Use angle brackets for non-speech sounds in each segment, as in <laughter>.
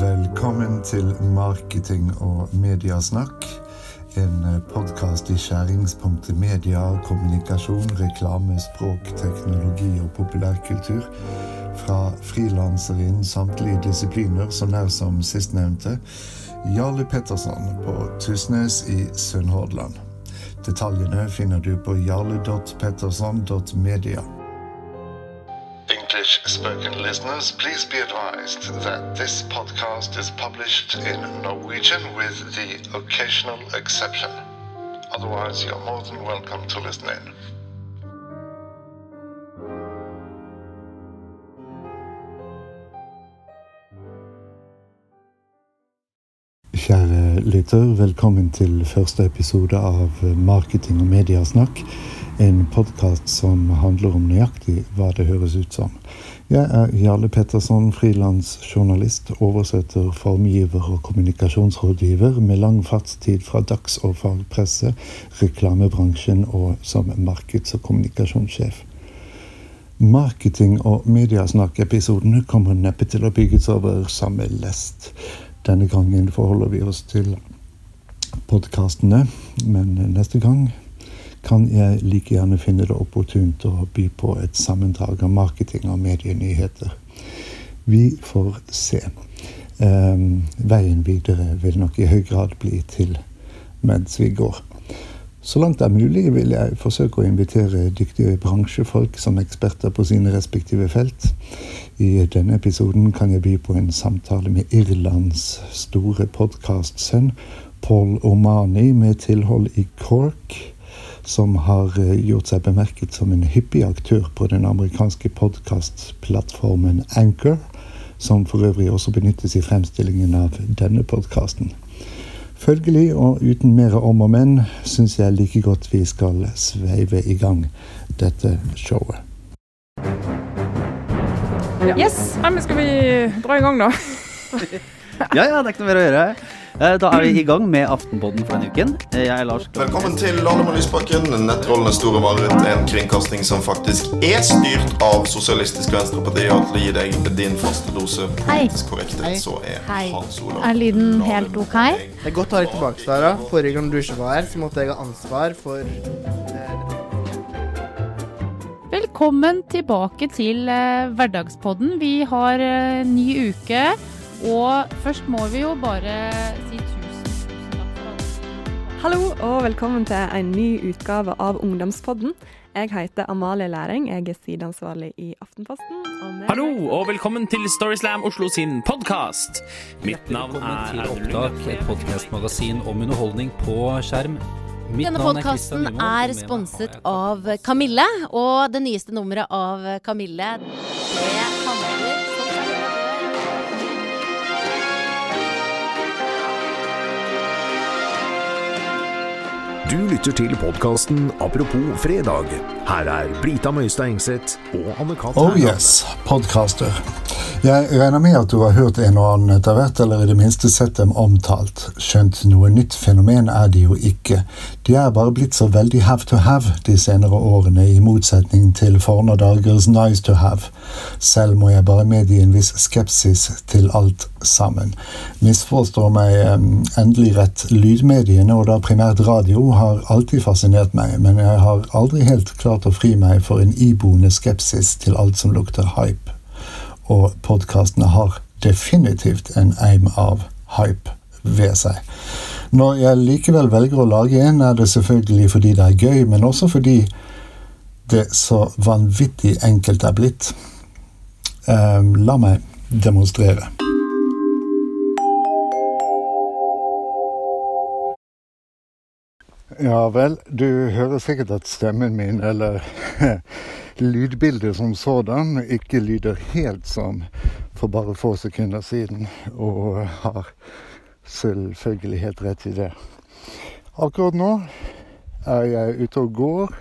Velkommen til Marketing og mediasnakk. En podkast i skjæringspunktet media, kommunikasjon, reklame, språk, teknologi og populærkultur. Fra frilansere innen samtlige disipliner, så nær som sistnevnte, Jarle Petterson på Tysnes i Sunnhordland. Detaljene finner du på jarle.petterson.media. English spoken listeners, please be advised that this podcast is published in Norwegian with the occasional exception. Otherwise, you're more than welcome to listen in. Kjære lytter, velkommen til første episode av Marketing og mediasnakk. En podkast som handler om nøyaktig hva det høres ut som. Jeg er Jarle Petterson, frilansjournalist, oversetter, formgiver og kommunikasjonsrådgiver med lang fartstid fra dags- og fagpresse, reklamebransjen og som markeds- og kommunikasjonssjef. Marketing- og mediasnakk-episodene kommer neppe til å bygges over samme lest. Denne gangen forholder vi oss til podkastene, men neste gang kan jeg like gjerne finne det opportunt å by på et sammendrag av marketing og medienyheter. Vi får se. Um, veien videre vil nok i høy grad bli til mens vi går. Så langt det er mulig, vil jeg forsøke å invitere dyktige bransjefolk som eksperter på sine respektive felt. I denne episoden kan jeg by på en samtale med Irlands store podkastsønn Paul Omani med tilhold i Cork som har gjort seg bemerket som en hyppig aktør på den amerikanske podkastplattformen Anchor, som for øvrig også benyttes i fremstillingen av denne podkasten. Følgelig, og uten mer om og men, syns jeg like godt vi skal sveive i gang dette showet. Ja. Yes, men skal vi dra i gang, da? <laughs> ja, ja, det er ikke noe mer å gjøre. Da er vi i gang med Aftenpodden for denne uken. Jeg er Lars Velkommen til Lademann Lysbakken. Nettrollenes store mareritt. En kringkasting som faktisk er styrt av Sosialistisk Venstreparti. Og til å gi deg din faste dose politisk korrekthet, så er Hei. Hans Olav Er lyden helt ok? Det er godt å ha litt tilbake, Sara. Forrige gang du ikke var her, så måtte jeg ha ansvar for eh, Velkommen tilbake til eh, Hverdagspodden. Vi har eh, ny uke, og først må vi jo bare si tusen, tusen takk for alt. Hallo og velkommen til en ny utgave av Ungdomspodden. Jeg heter Amalie Læring, jeg er sideansvarlig i Aftenposten. og Hallo og velkommen til Storyslam Oslo sin podkast. Mitt navn er Audun Opptak, et podkastmagasin om underholdning på skjerm. Mitt Denne er podkasten og er sponset av Kamille, og det nyeste nummeret av Kamille det Du lytter til podkasten Apropos fredag. Her er Brita Møystad Engseth og Anne-Kat. Oh yes, podcaster. Jeg regner med at du har hørt en og annen etter hvert, eller i det minste sett dem omtalt. Skjønt noe nytt fenomen er de jo ikke. De er bare blitt så veldig have to have de senere årene, i motsetning til forne dagers nice to have. Selv må jeg bare medgi en viss skepsis til alt sammen. Misforstår meg endelig rett. Lydmediene, og da primært radio, har alltid fascinert meg, men jeg har aldri helt klart å fri meg for en iboende skepsis til alt som lukter hype og podkastene har definitivt en eim av hype ved seg. Når jeg likevel velger å lage en, er det selvfølgelig fordi det er gøy, men også fordi det så vanvittig enkelt er blitt. Ehm, la meg demonstrere. Ja vel, du hører sikkert at stemmen min, eller <laughs> lydbildet som sådan, ikke lyder helt som for bare få sekunder siden, og har selvfølgelig helt rett i det. Akkurat nå er jeg ute og går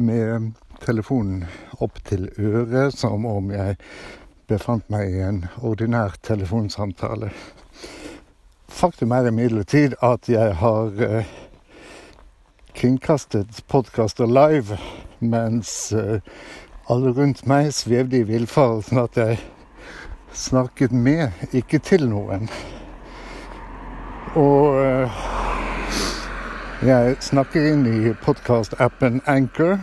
med telefonen opp til øret, som om jeg befant meg i en ordinær telefonsamtale. Faktum er imidlertid at jeg har eh, kringkastet podkaster live, mens eh, alle rundt meg svevde i villfarelsen at jeg snakket med, ikke til noen. Og eh, jeg snakker inn i podkast-appen Anchor,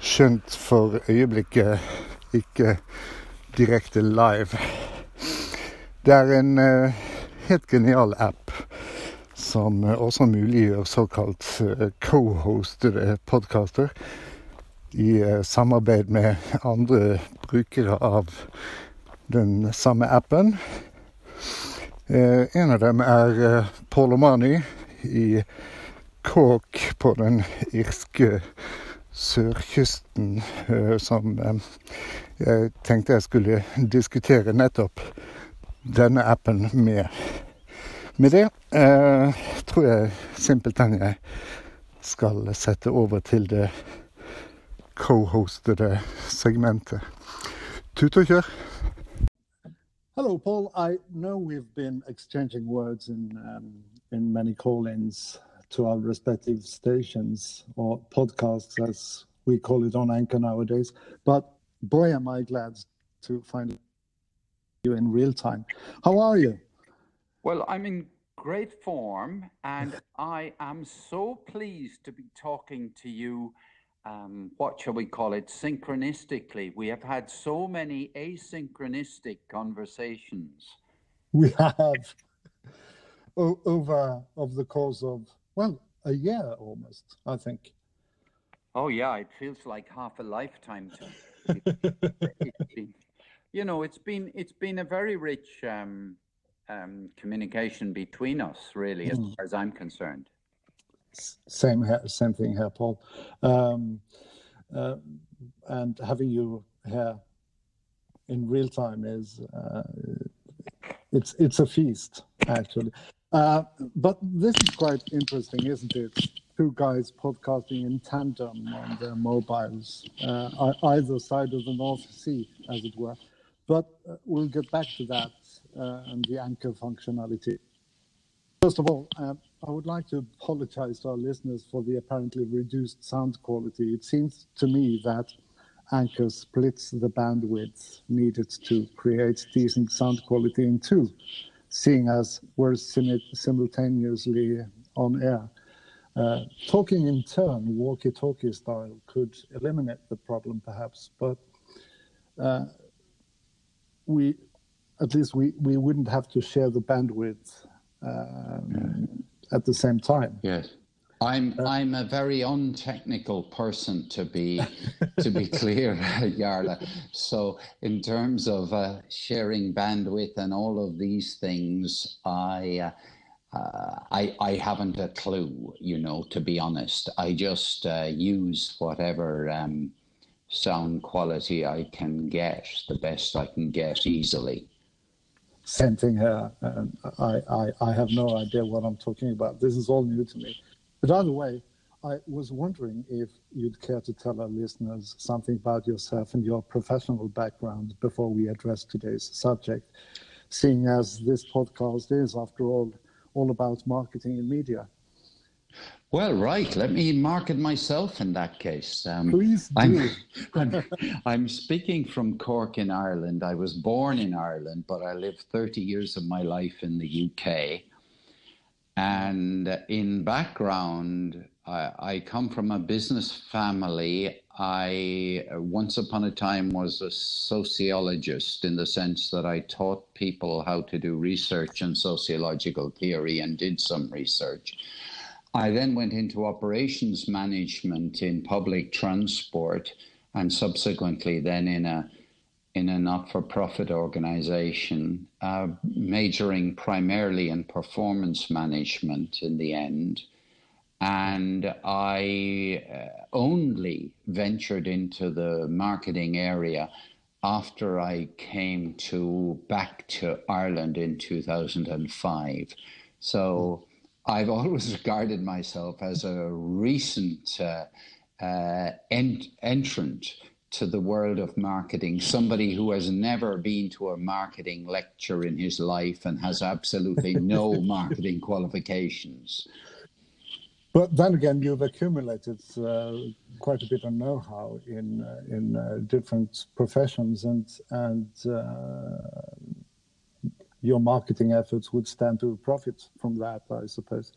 skjønt for øyeblikket ikke direkte live. Det er en uh, helt genial app som også muliggjør såkalt uh, co-hostede podkaster i samarbeid med andre brukere av den samme appen. en av dem er Paul Omani i Cork på den irske sørkysten, som jeg tenkte jeg skulle diskutere nettopp denne appen med. Med det eh, tror jeg simpelthen jeg skal sette over til det co-hostede segmentet. Tut og kjør. Hello, Paul. I know we've been exchanging words in um, in many call-ins to our respective stations or podcasts, as we call it on Anchor nowadays. But boy, am I glad to find you in real time. How are you? Well, I'm in great form, and I am so pleased to be talking to you. Um, what shall we call it? Synchronistically. We have had so many asynchronistic conversations. We have o- over of the course of well a year almost, I think. Oh yeah, it feels like half a lifetime to you know, it's been it's been a very rich um, um, communication between us, really, as mm. far as I'm concerned. Same, same thing here, Paul. Um, uh, and having you here in real time is uh, it's it's a feast, actually. Uh, but this is quite interesting, isn't it? two guys podcasting in tandem on their mobiles, uh, either side of the North Sea, as it were. But uh, we'll get back to that and the anchor functionality. First of all, uh, I would like to apologize to our listeners for the apparently reduced sound quality. It seems to me that Anchor splits the bandwidth needed to create decent sound quality in two, seeing as we're sim- simultaneously on air. Uh, talking in turn, walkie-talkie style, could eliminate the problem perhaps, but uh, we, at least we, we wouldn't have to share the bandwidth um, at the same time. Yes. I'm uh, I'm a very untechnical person to be to be <laughs> clear, Jarle. So in terms of uh, sharing bandwidth and all of these things, I uh, uh, I, I haven't a clue, you know, to be honest. I just uh, use whatever um, sound quality I can get, the best I can get easily. Same thing here. Um, I, I, I have no idea what I'm talking about. This is all new to me. But either way, I was wondering if you'd care to tell our listeners something about yourself and your professional background before we address today's subject, seeing as this podcast is, after all, all about marketing and media. Well, right. Let me market myself in that case. Um, Please do. I'm, <laughs> I'm, I'm, speaking from Cork in Ireland. I was born in Ireland, but I lived 30 years of my life in the UK. And in background, I, I come from a business family. I once upon a time was a sociologist in the sense that I taught people how to do research and sociological theory and did some research. I then went into operations management in public transport and subsequently then in a in a not-for-profit organization, uh, majoring primarily in performance management in the end and I uh, only ventured into the marketing area after I came to back to Ireland in 2005. So I've <laughs> always regarded myself as a recent uh, uh, ent- entrant to the world of marketing, somebody who has never been to a marketing lecture in his life and has absolutely <laughs> no marketing qualifications. But then again, you've accumulated uh, quite a bit of know-how in uh, in uh, different professions, and and uh, your marketing efforts would stand to profit from that, I suppose.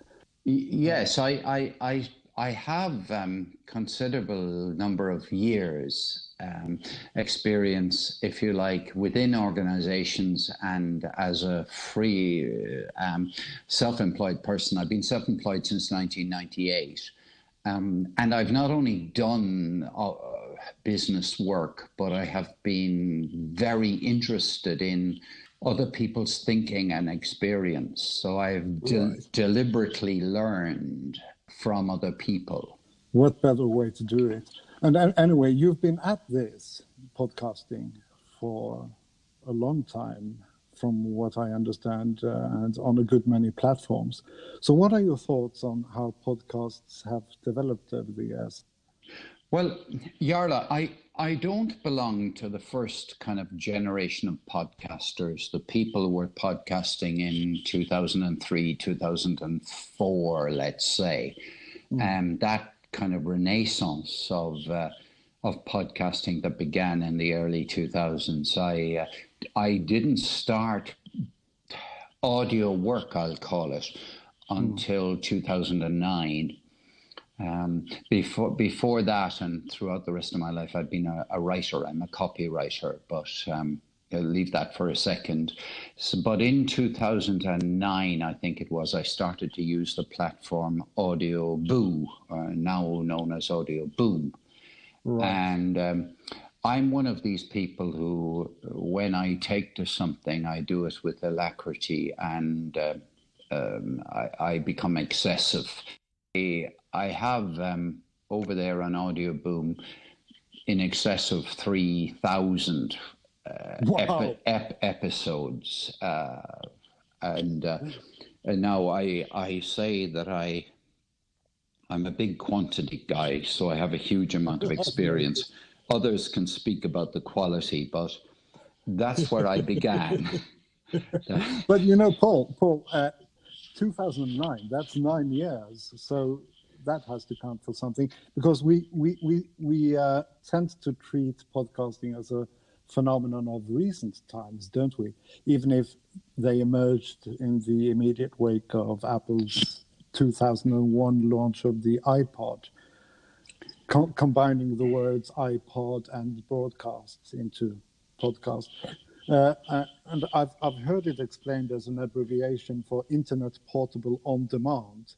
Yes, I, I, I, I have um, considerable number of years um, experience, if you like, within organizations and as a free um, self-employed person. I've been self-employed since 1998. Um, and I've not only done uh, business work, but I have been very interested in other people's thinking and experience. So I've de- right. deliberately learned from other people. What better way to do it? And anyway, you've been at this podcasting for a long time, from what I understand, uh, and on a good many platforms. So, what are your thoughts on how podcasts have developed over the years? Well, Jarle, I, I don't belong to the first kind of generation of podcasters, the people who were podcasting in 2003, 2004, let's say. Mm. Um, that kind of renaissance of uh, of podcasting that began in the early 2000s. I uh, I didn't start audio work, I'll call it, hmm. until mm. 2009. Um, before before that, and throughout the rest of my life, I've been a, a writer. I'm a copywriter, but um, I'll leave that for a second. So, but in 2009, I think it was, I started to use the platform Audio Boo, uh, now known as Audio Boom, right. and. Um, I'm one of these people who, when I take to something, I do it with alacrity and uh, um, I, I, become excessive. I have um, over there on Audio Boom in excess of 3,000 uh, ep- episodes. Uh, and, uh, and now I, I say that I, I'm a big quantity guy, so I have a huge amount of experience. Others can speak about the quality, but that's where I began. <laughs> but you know, Paul, Paul, uh, 2009, that's nine years. So that has to count for something because we we we we uh, tend to treat podcasting as a phenomenon of recent times, don't we? Even if they emerged in the immediate wake of Apple's 2001 launch of the iPod, com- combining the words iPod and broadcasts into podcast. Uh, uh, and I've, I've heard it explained as an abbreviation for Internet Portable On Demand.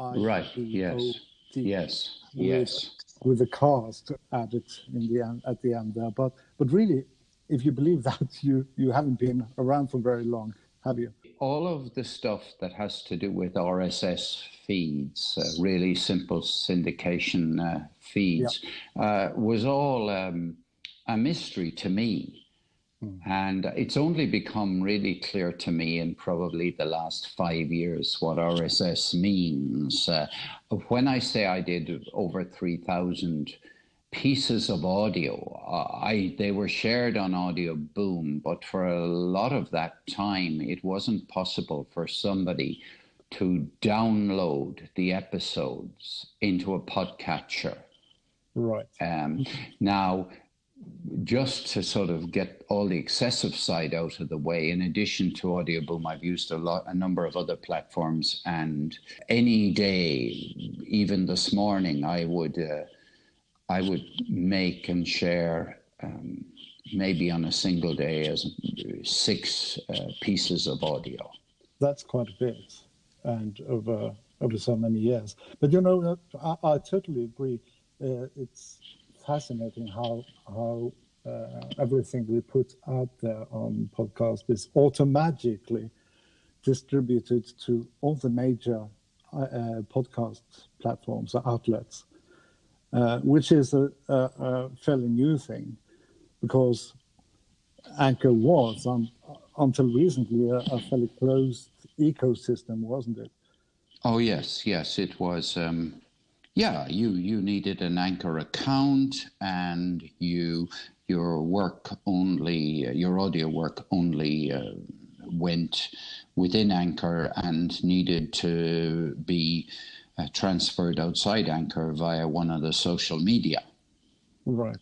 Right. Yes. Yes. With, yes. With a cast added in the end, at the end there, but but really, if you believe <laughs> that, you you haven't been around for very long, have you? All of the stuff that has to do with RSS feeds, uh, really simple syndication uh, feeds, yeah. uh, was all um, a mystery to me. And it's only become really clear to me in probably the last five years what RSS means. Uh, when I say I did over 3,000 pieces of audio, uh, I they were shared on Audio Boom, but for a lot of that time, it wasn't possible for somebody to download the episodes into a podcatcher. Right. Um, now, just to sort of get all the excessive side out of the way, in addition to Audio Boom, I've used a lot, a number of other platforms. And any day, even this morning, I would, uh, I would make and share, um, maybe on a single day, as six uh, pieces of audio. That's quite a bit, and over over so many years. But you know, I, I totally agree. Uh, it's fascinating how how uh, everything we put out there on podcast is automatically distributed to all the major uh, podcast platforms or outlets, uh, which is a, a, a, fairly new thing because Anchor was on, until recently a, a, fairly closed ecosystem, wasn't it? Oh yes, yes, it was. Um, yeah, you you needed an Anchor account, and you your work only, your audio work only uh, went within Anchor and needed to be uh, transferred outside Anchor via one of the social media. Right.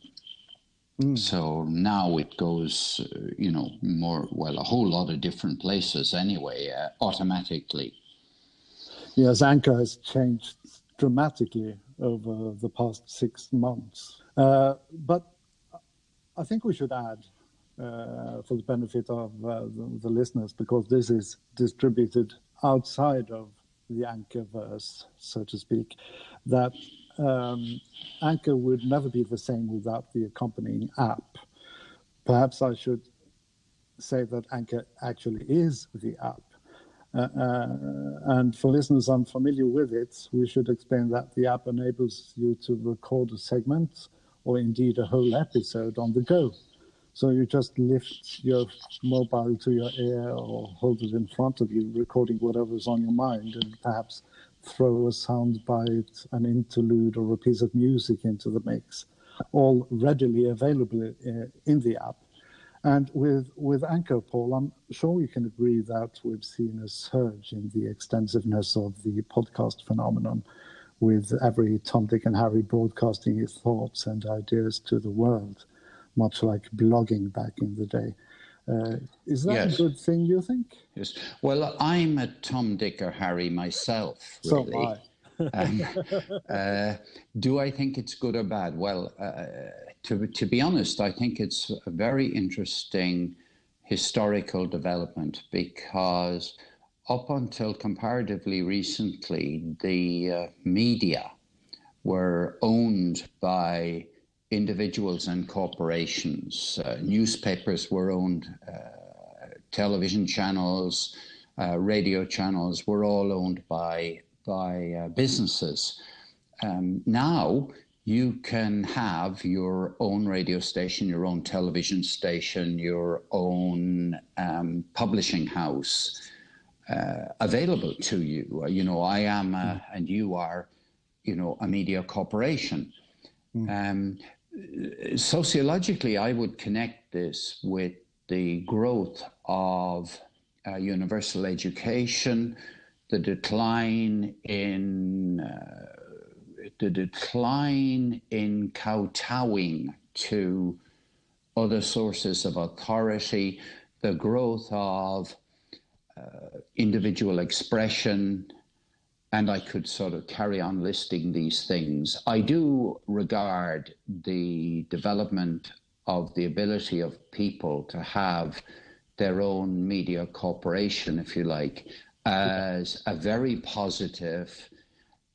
So now it goes, uh, you know, more, well, a whole lot of different places anyway, uh, automatically. Yes, Anchor has changed dramatically over the past six months. Uh, but I think we should add, uh, for the benefit of uh, the, the, listeners, because this is distributed outside of the Anchorverse, so to speak, that um, Anchor would never be the same without the accompanying app. Perhaps I should say that Anchor actually is the app. Uh, uh, and for listeners unfamiliar with it, we should explain that the app enables you to record a segment or indeed a whole episode on the go. So you just lift your mobile to your ear or hold it in front of you, recording whatever's on your mind, and perhaps throw a sound bite, an interlude, or a piece of music into the mix, all readily available uh, in the app. And with, with Anchor, Paul, I'm sure we can agree that we've seen a surge in the extensiveness of the podcast phenomenon, with every Tom, Dick, and Harry broadcasting his thoughts and ideas to the world, much like blogging back in the day. Uh, is that yes. a good thing, you think? Yes. Well, I'm a Tom, Dick, or Harry myself, really. So um, <laughs> uh, do I think it's good or bad? Well, uh, to, to be honest, I think it's a very interesting historical development because up until comparatively recently, the uh, media were owned by individuals and corporations. Uh, newspapers were owned, uh, television channels, uh, radio channels were all owned by by uh, businesses. Um, now you can have your own radio station, your own television station, your own um, publishing house uh, available to you. You know, I am, a, mm. and you are, you know, a media corporation. Mm. Um, sociologically, I would connect this with the growth of uh, universal education, the decline in uh, the decline in kowtowing to other sources of authority, the growth of uh, individual expression, and I could sort of carry on listing these things. I do regard the development of the ability of people to have their own media corporation, if you like, as a very positive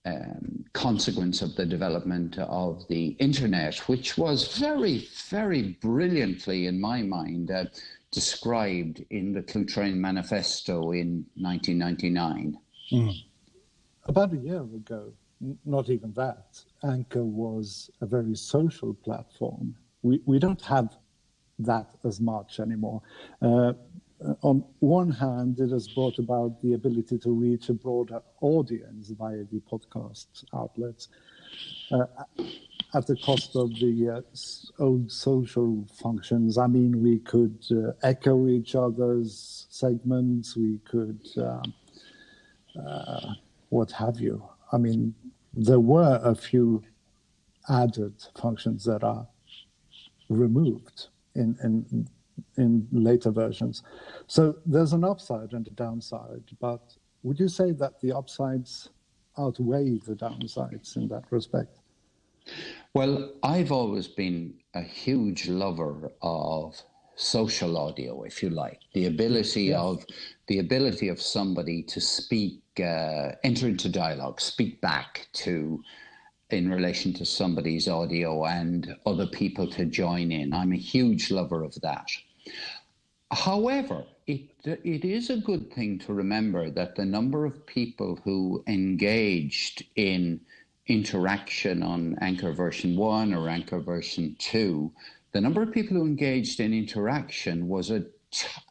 um, consequence of the development of the internet, which was very, very brilliantly, in my mind, uh, described in the Cluetrain Manifesto in 1999. Mm. About a year ago, not even that, Anchor was a very social platform. We, we don't have that as much anymore. Uh, on one hand, it has brought about the ability to reach a broader audience via the podcast outlets uh, at the cost of the uh, old social functions. I mean, we could uh, echo each other's segments, we could, um, uh, what have you. I mean, there were a few added functions that are removed in, in in later versions. So there's an upside and a downside, but would you say that the upsides outweigh the downsides in that respect? Well, I've always been a huge lover of social audio, if you like, the ability yes. of the ability of somebody to speak, uh, enter into dialogue, speak back to in relation to somebody's audio and other people to join in. I'm a huge lover of that. However, it, it is a good thing to remember that the number of people who engaged in interaction on Anchor version 1 or Anchor version 2, the number of people who engaged in interaction was a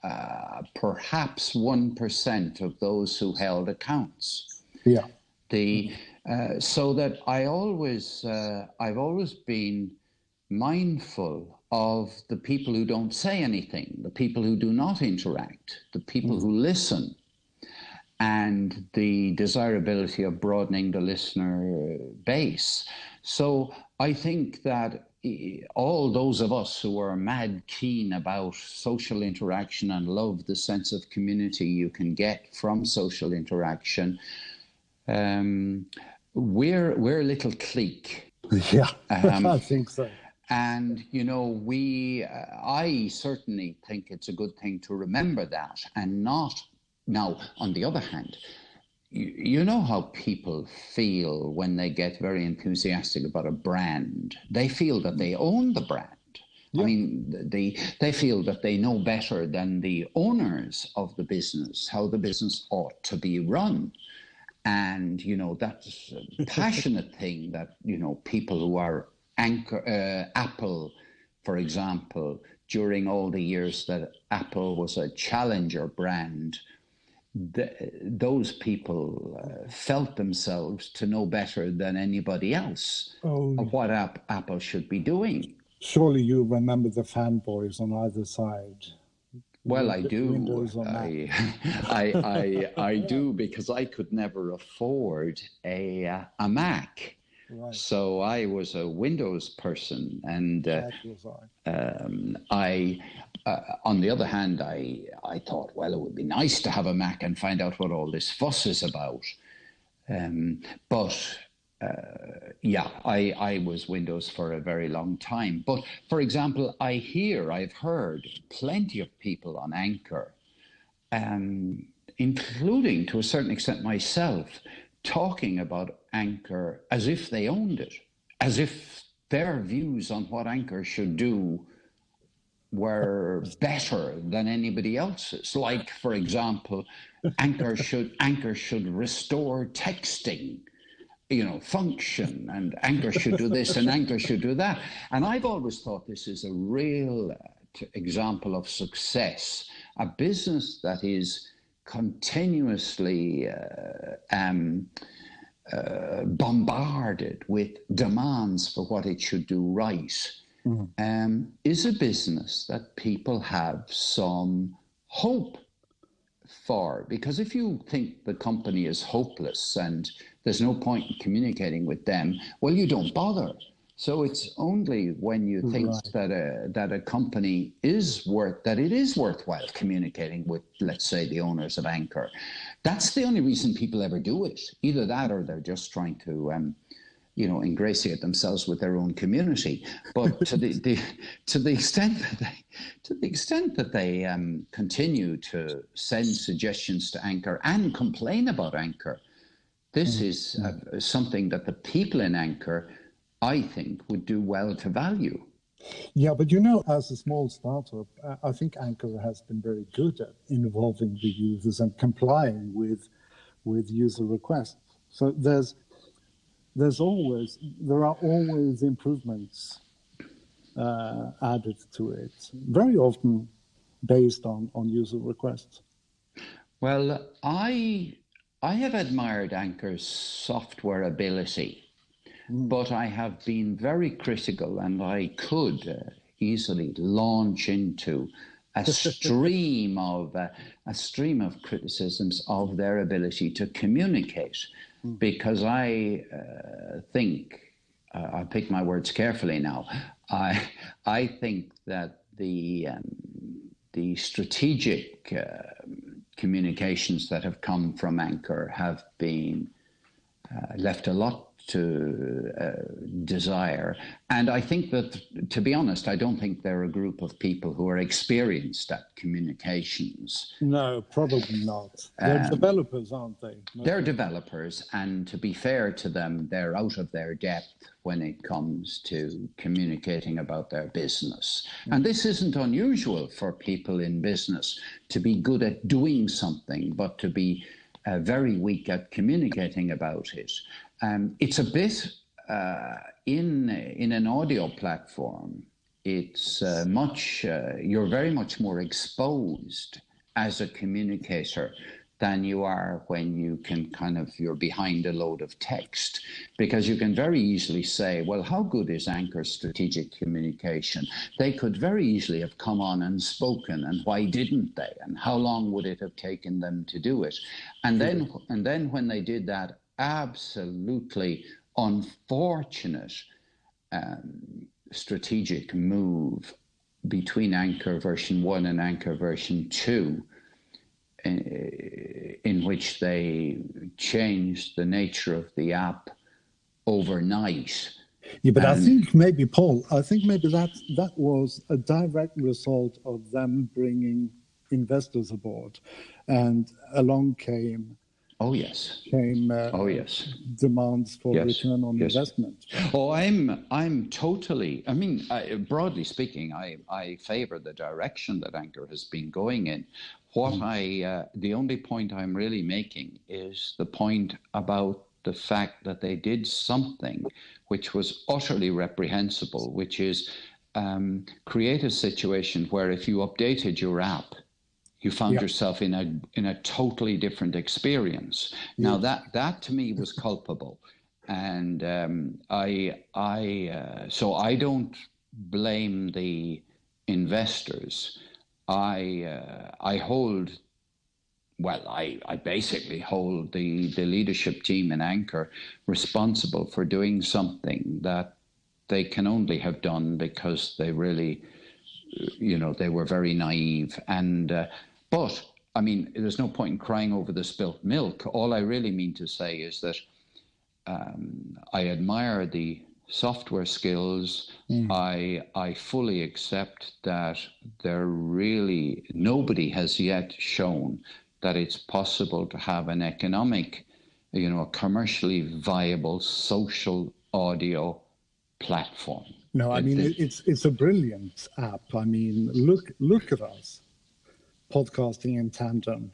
uh, perhaps 1% of those who held accounts. Yeah. The uh, so that I always, uh, I've always been mindful of the people who don't say anything, the people who do not interact, the people mm. who listen, and the desirability of broadening the listener base. So I think that all those of us who are mad keen about social interaction and love the sense of community you can get from social interaction, um, we're we're a little clique. <laughs> Yeah, Um, <laughs> I think so. And, you know, we, uh, I certainly think it's a good thing to remember that and not. Now, on the other hand, you, you know how people feel when they get very enthusiastic about a brand. They feel that they own the brand. I mean, they they feel that they know better than the owners of the business how the business ought to be run, and you know that's a <laughs> passionate thing that you know people who are anchor uh, Apple, for example, during all the years that Apple was a challenger brand, the, those people uh, felt themselves to know better than anybody else Oh. what App- Apple should be doing. Surely you remember the fanboys on either side. Well, I do. Windows or Mac. <laughs> I, I, I, I <laughs> do because I could never afford a, a Mac. Right. So I was a Windows person, and uh, I. um, I, uh, on the other hand, I I thought, well, it would be nice to have a Mac and find out what all this fuss is about. Um, but uh, yeah, I, I was Windows for a very long time. But for example, I hear, I've heard plenty of people on Anchor, um, including to a certain extent myself, talking about Anchor as if they owned it, as if their views on what Anchor should do were better than anybody else's. Like, for example, Anchor should Anchor should restore texting, you know, function, and Anchor should do this and Anchor should do that. And I've always thought this is a real uh, example of success, a business that is continuously uh, um, uh, bombarded with demands for what it should do right um, is a business that people have some hope for. Because if you think the company is hopeless and there's no point in communicating with them, well, you don't bother. So it's only when you think Right. that a that a company is worth that it is worthwhile communicating with, let's say, the owners of Anchor. That's the only reason people ever do it. Either that, or they're just trying to, um, you know, ingratiate themselves with their own community. But <laughs> to the, the to the extent that they to the extent that they um, continue to send suggestions to Anchor and complain about Anchor, this is uh, something that the people in Anchor, I think, would do well to value. Yeah, but you know, as a small startup, I think Anchor has been very good at involving the users and complying with with user requests. So there's there's always there are always improvements uh, added to it, very often based on on user requests. Well, I I have admired Anchor's software ability, but I have been very critical, and I could uh, easily launch into a <laughs> stream of uh, a stream of criticisms of their ability to communicate, because I uh, think uh, I pick my words carefully now. I I think that the um, the strategic uh, communications that have come from Anchor have been uh, left a lot to uh, desire. And I think that, to be honest, I don't think they're a group of people who are experienced at communications. No, probably not. They're Um, developers, aren't they? No. They're developers, and to be fair to them, they're out of their depth when it comes to communicating about their business. And this isn't unusual for people in business to be good at doing something, but to be uh, very weak at communicating about it. Um, it's a bit uh, in in an audio platform. It's uh, much uh, you're very much more exposed as a communicator than you are when you can kind of you're behind a load of text. Because you can very easily say well how good is anchor's strategic communication? They could very easily have come on and spoken and why didn't they? And how long would it have taken them to do it? And then and then when they did that absolutely unfortunate um, strategic move between Anchor version 1 and Anchor version 2 in, uh, in which they changed the nature of the app overnight. Yeah, but I think maybe Paul, I think maybe that that was a direct result of them bringing investors aboard, and along came. Oh yes. Came. Uh, oh yes. Demands for yes. return on yes. investment. Oh, I'm I'm totally. I mean, I, broadly speaking, I I favour the direction that Anchor has been going in. What mm. I uh, the only point I'm really making is the point about the fact that they did something which was utterly reprehensible, which is um, create a situation where if you updated your app, you found yep. yourself in a in a totally different experience. Now that that to me was culpable, and um, I I uh, so I don't blame the investors. I uh, I hold well, I, I basically hold the, the leadership team in Anchor responsible for doing something that they can only have done because they really, you know, they were very naive. And, uh, but, I mean, there's no point in crying over the spilt milk. All I really mean to say is that um, I admire the software skills. Mm. I I fully accept that there really nobody has yet shown that it's possible to have an economic, you know, a commercially viable social audio platform. No, I mean it, it's it's a brilliant app. I mean, look look at us, podcasting in tandem,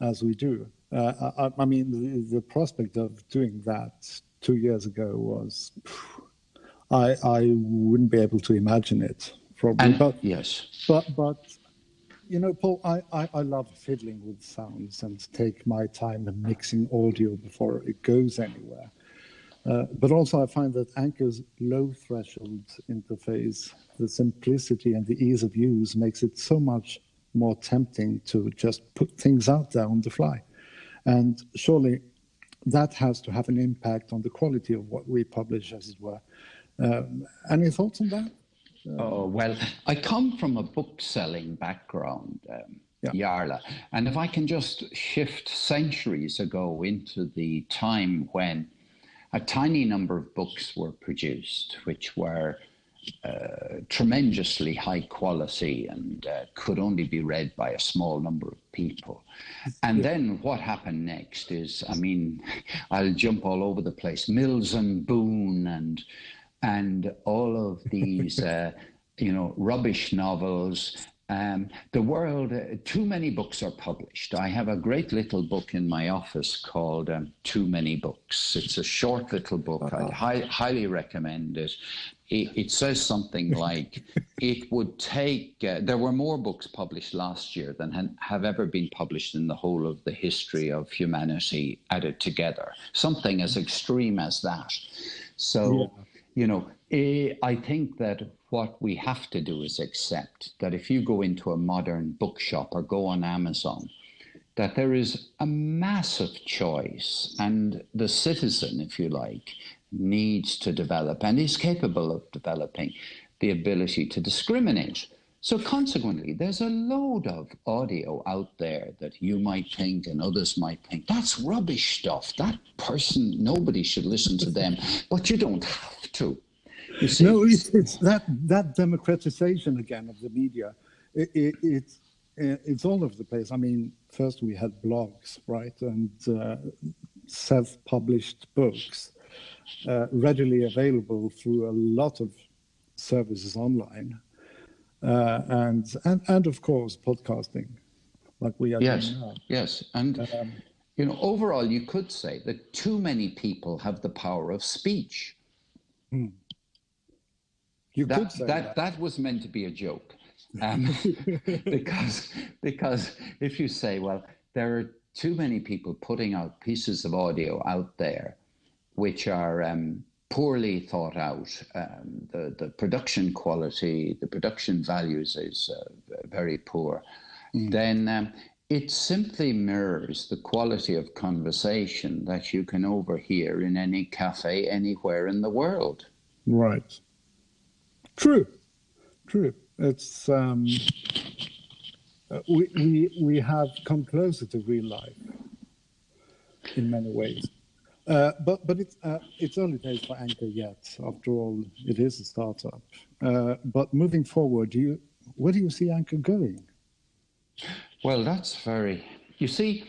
as we do. Uh, I, I, mean, the, the, prospect of doing that two years ago was, I I wouldn't be able to imagine it. Probably, and, but yes, but but you know, Paul, I, I, I, love fiddling with sounds and take my time in mixing audio before it goes anywhere. Uh, but also, I find that Anchor's low threshold interface, the simplicity and the ease of use makes it so much more tempting to just put things out there on the fly. And surely that has to have an impact on the quality of what we publish, as it were. Um, any thoughts on that? Oh, well, I come from a book selling background, um, yeah. Jarle. And if I can just shift centuries ago into the time when a tiny number of books were produced, which were uh, tremendously high quality and uh, could only be read by a small number of people. And then what happened next is, I mean, <laughs> I'll jump all over the place. Mills and Boon and and all of these, <laughs> uh, you know, rubbish novels. Um, the world, uh, too many books are published. I have a great little book in my office called um, Too Many Books. It's a short little book. Uh-huh. I'd hi- highly recommend it. it. It says something <laughs> like it would take, uh, there were more books published last year than ha- have ever been published in the whole of the history of humanity added together. Something as extreme as that. So, yeah you know, Eh, I think that what we have to do is accept that if you go into a modern bookshop or go on Amazon, that there is a massive choice, and the citizen, if you like, needs to develop and is capable of developing the ability to discriminate. So, consequently, there's a load of audio out there that you might think and others might think that's rubbish stuff. That person, nobody should listen to them, but you don't have to. No, it's, it's that that democratization again of the media. It, it, it's it's all over the place. I mean, first we had blogs, right, and uh, self-published books uh, readily available through a lot of services online, uh, and and and of course podcasting, like we are yes, doing now. Yes, and. Um, you know, overall, you could say that too many people have the power of speech. Hmm. You that, could say that, that. that was meant to be a joke, um, <laughs> because because if you say, well, there are too many people putting out pieces of audio out there, which are um, poorly thought out. Um, the the production quality, the production values is uh, very poor. Mm. Then um, it simply mirrors the quality of conversation that you can overhear in any cafe anywhere in the world. Right. True, true. It's um, uh, we, we we have come closer to real life in many ways. Uh, but but it's uh, it's only days for Anchor yet. After all, it is a startup. Uh, but moving forward, do you where do you see Anchor going? Well, that's very. You see,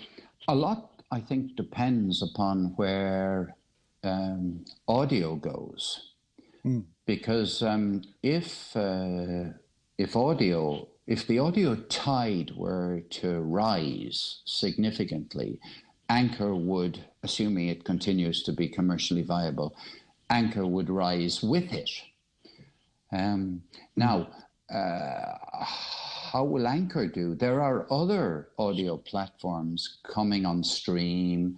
a lot I think depends upon where um, audio goes, mm. Because um, if uh, if audio if the audio tide were to rise significantly, Anchor would, assuming it continues to be commercially viable, Anchor would rise with it. Um, now, uh, how will Anchor do? There are other audio platforms coming on stream.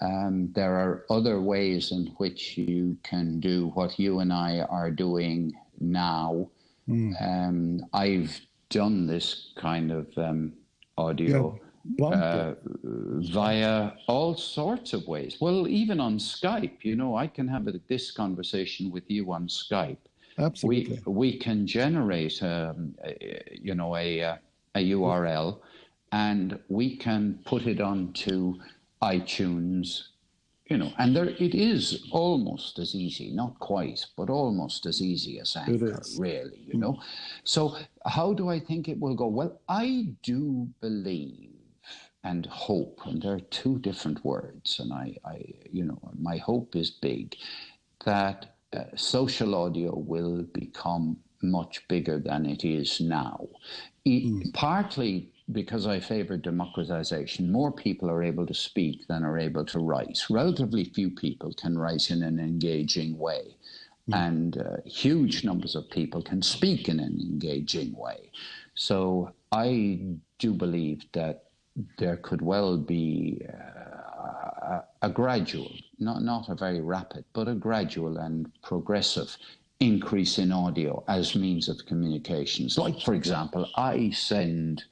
Um, there are other ways in which you can do what you and I are doing now. Mm. Um, I've done this kind of um, audio uh, via all sorts of ways. Well, even on Skype, you know, I can have a, this conversation with you on Skype. Absolutely. We we can generate, um, a, you know, a a URL, and we can put it onto iTunes. You know, and there it is almost as easy, not quite, but almost as easy as Anchor, really. You know, so how do I think it will go? Well, I do believe and hope, and there are two different words, and I, I you know, my hope is big that uh, social audio will become much bigger than it is now. E- Partly because I favor democratization, more people are able to speak than are able to write. Relatively few people can write in an engaging way. And uh, huge numbers of people can speak in an engaging way. So I do believe that there could well be uh, a, a gradual, not, not a very rapid, but a gradual and progressive increase in audio as means of communications. Like, for example, I send,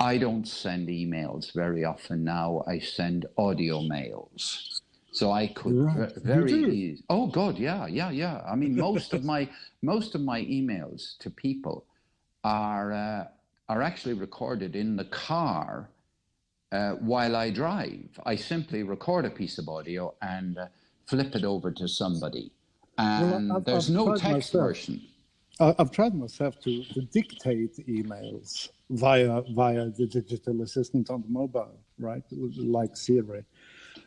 I don't send emails very often now, I send audio mails. So I could Right. very easy. Oh God, yeah, yeah, yeah. I mean, most of my <laughs> most of my emails to people are uh, are actually recorded in the car uh, while I drive. I simply record a piece of audio and uh, flip it over to somebody, Well, and I've- there's I've no text myself. version. I've tried myself to, to dictate emails via via the digital assistant on the mobile, right, like Siri,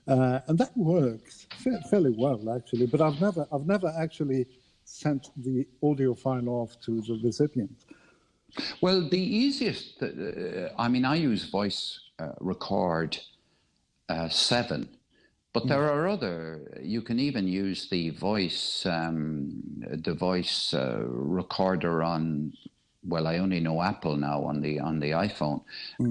uh, and that works fa- fairly well actually. But I've never I've never actually sent the audio file off to the recipient. Well, the easiest, uh, I mean, I use Voice uh, Record uh, 7, but there are other, you can even use the voice, um, the voice uh, recorder on, well, I only know Apple now on the, on the iPhone.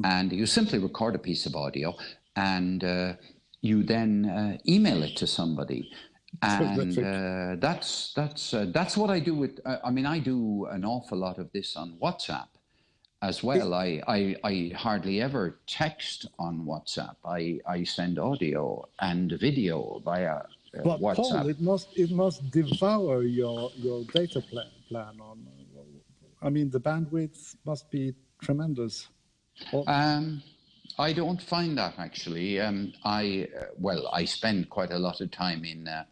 And you simply record a piece of audio and uh, you then uh, email it to somebody. <laughs> And uh, that's that's uh, that's what I do with. Uh, I mean, I do an awful lot of this on WhatsApp as well. I, I I hardly ever text on WhatsApp. I I send audio and video via uh, But WhatsApp. Paul, it must it must devour your your data plan plan on. I mean, the bandwidth must be tremendous. Um, I don't find that actually. Um, I uh, well, I spend quite a lot of time in uh,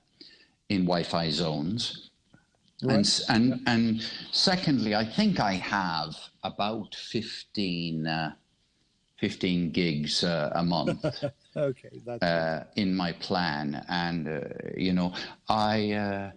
in Wi-Fi zones, Right. s- and and secondly, I think I have about 15, uh, 15 gigs uh, a month. <laughs> okay, that's uh, in my plan, and uh, you know, I uh,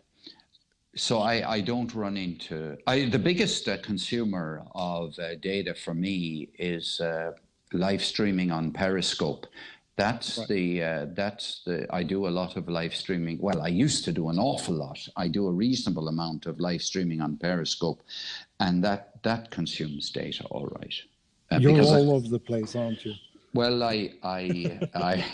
so I, I don't run into I the biggest uh, consumer of uh, data for me is uh, live streaming on Periscope. That's Right. the uh, that's the I do a lot of live streaming. Well, I used to do an awful lot. I do a reasonable amount of live streaming on Periscope, and that that consumes data, all right. Uh, You're because I- all over the place, aren't you? well, I, I, <laughs> I,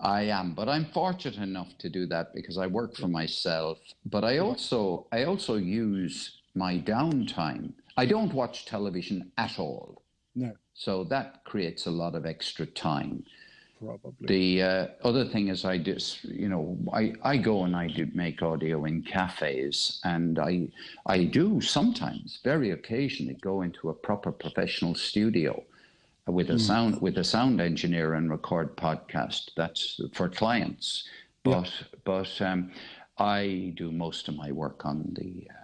I am, but I'm fortunate enough to do that because I work for myself. But I also, I also use my downtime. I don't watch television at all, No. so that creates a lot of extra time. Probably. The uh, other thing is, I just, you know, I, I go and I do make audio in cafes, and I I do sometimes, very occasionally, go into a proper professional studio with a mm. sound with a sound engineer and record podcast. That's for clients, but yeah. but um, I do most of my work on the uh,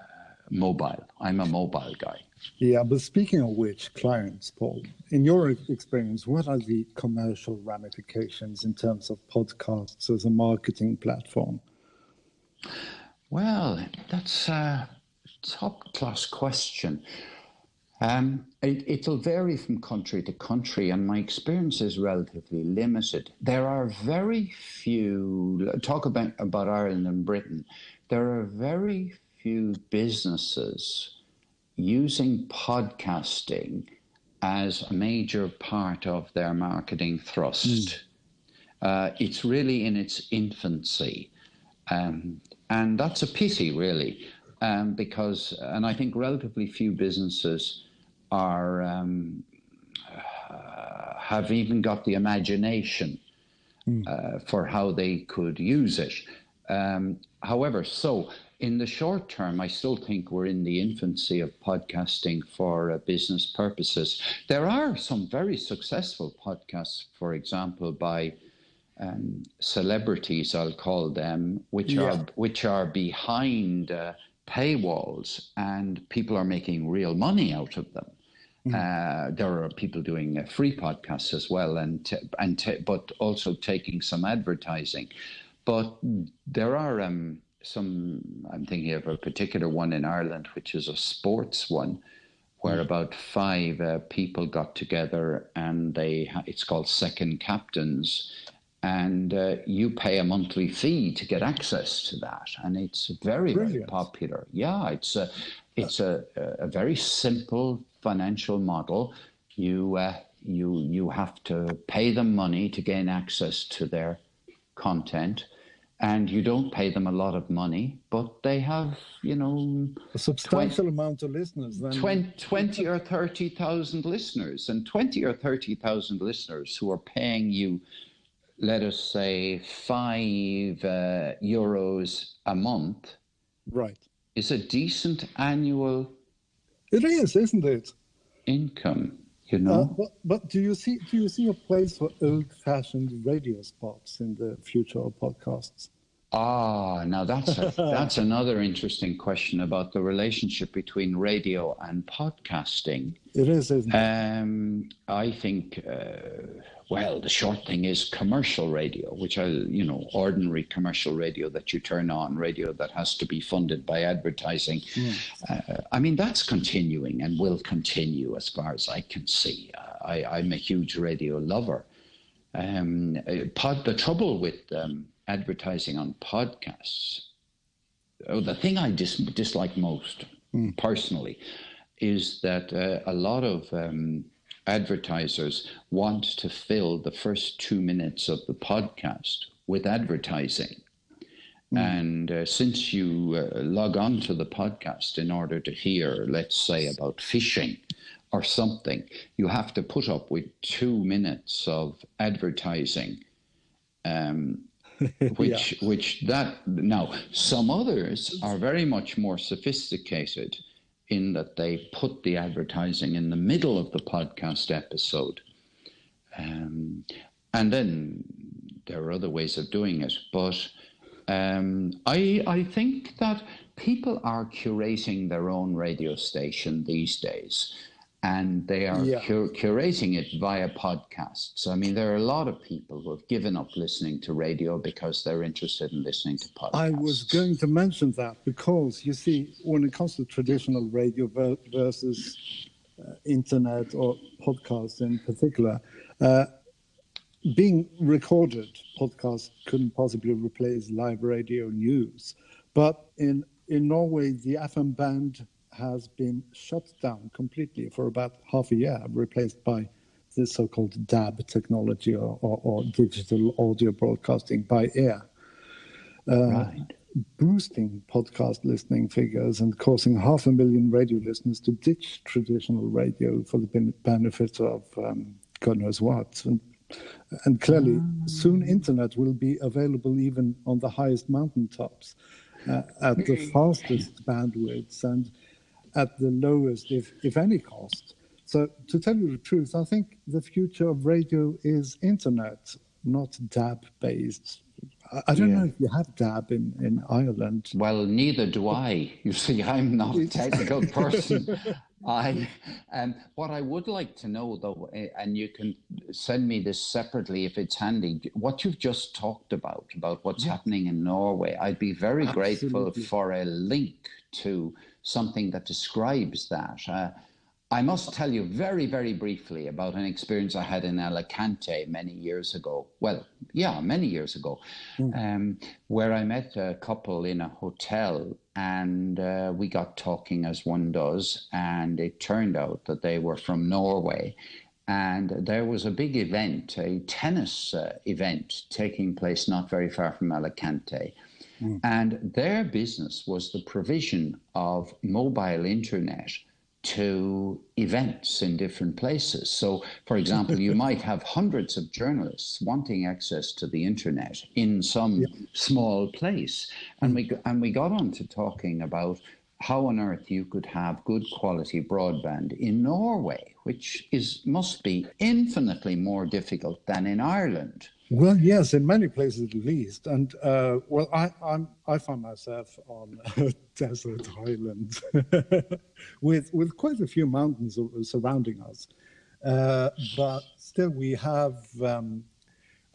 mobile. I'm a mobile guy. Yeah, but speaking of which, clients, Paul, in your experience, what are the commercial ramifications in terms of podcasts as a marketing platform? Well, that's a top class question. Um, it, will vary from country to country, and my experience is relatively limited. There are very few, talk about, about Ireland and Britain, there are very few businesses using podcasting as a major part of their marketing thrust. Mm. Uh, it's really in its infancy. Um, and that's a pity, really, um, because, and I think relatively few businesses are, um, uh, have even got the imagination mm. uh, for how they could use it. Um, however, so in the short term, I still think we're in the infancy of podcasting for uh, business purposes. There are some very successful podcasts, for example, by um, celebrities, I'll call them, which yeah. are which are behind uh, paywalls, and people are making real money out of them. Mm. Uh, there are people doing uh, free podcasts as well, and t- and t- but also taking some advertising. But there are um, some, I'm thinking of a particular one in Ireland, which is a sports one, where mm. about five uh, people got together and they, it's called Second Captains. And uh, you pay a monthly fee to get access to that, and it's very, Brilliant. very popular. Yeah, it's a, it's a, a very simple financial model. You uh, you you have to pay them money to gain access to their content, and you don't pay them a lot of money, but they have, you know, a substantial 20, amount of listeners. Then 20, 20 or 30,000 listeners, and 20 or 30,000 listeners who are paying you, let us say, five uh, euros a month. Right. Is a decent annual. It is, isn't it? Income. You know? Uh, but, but do you see do you see a place for old-fashioned radio spots in the future of podcasts? Ah, now that's a, <laughs> that's another interesting question about the relationship between radio and podcasting. It is, isn't it? Um, I think, uh, well, the short thing is commercial radio, which I, you know, ordinary commercial radio that you turn on, radio that has to be funded by advertising. Uh, I mean, that's continuing and will continue as far as I can see. Uh, I, am a huge radio lover. Um, uh, pod, the trouble with um, advertising on podcasts, oh, the thing I dis- dislike most mm. personally is that uh, a lot of um, advertisers want to fill the first two minutes of the podcast with advertising. Mm. And uh, since you uh, log on to the podcast in order to hear, let's say, about fishing or something, you have to put up with two minutes of advertising. Um, <laughs> which yeah. which that now some others are very much more sophisticated in that they put the advertising in the middle of the podcast episode. Um, and then there are other ways of doing it. But um, I, I think that people are curating their own radio station these days and they are yeah. cur- curating it via podcasts. So I mean, there are a lot of people who have given up listening to radio because they're interested in listening to podcasts. I was going to mention that because you see, when it comes to traditional radio versus uh, internet or podcasts in particular, uh, being recorded, podcasts couldn't possibly replace live radio news. But in in Norway, the FM band has been shut down completely for about half a year, replaced by the so-called DAB technology or, or, or digital audio broadcasting by air. Uh, right. Boosting podcast listening figures and causing half a million radio listeners to ditch traditional radio for the benefit of um, God knows what. And And clearly, soon internet will be available even on the highest mountaintops uh, at the fastest bandwidths and at the lowest, if, if any, cost. So, to tell you the truth, I think the future of radio is internet, not DAB based. I, I don't Yeah. know if you have DAB in, in Ireland. Well, neither do I. You see, I'm not a technical <laughs> person. I, um, what I would like to know, though, and you can send me this separately if it's handy. What you've just talked about, about what's happening in Norway, I'd be very grateful for a link to something that describes that. Uh, I must tell you very, very briefly about an experience I had in Alicante many years ago. Well, yeah, many years ago, um, where I met a couple in a hotel and uh, we got talking as one does. And it turned out that they were from Norway. And there was a big event, a tennis uh, event taking place not very far from Alicante. Mm. And their business was the provision of mobile internet to events in different places. So, for example, you <laughs> might have hundreds of journalists wanting access to the internet in some small place, and we and we got on to talking about how on earth you could have good quality broadband in Norway, which is must be infinitely more difficult than in Ireland. Well, yes, in many places at least. And uh, well, I, I'm I find myself on <laughs> a desert island <laughs> with with quite a few mountains surrounding us, uh, but still we have um,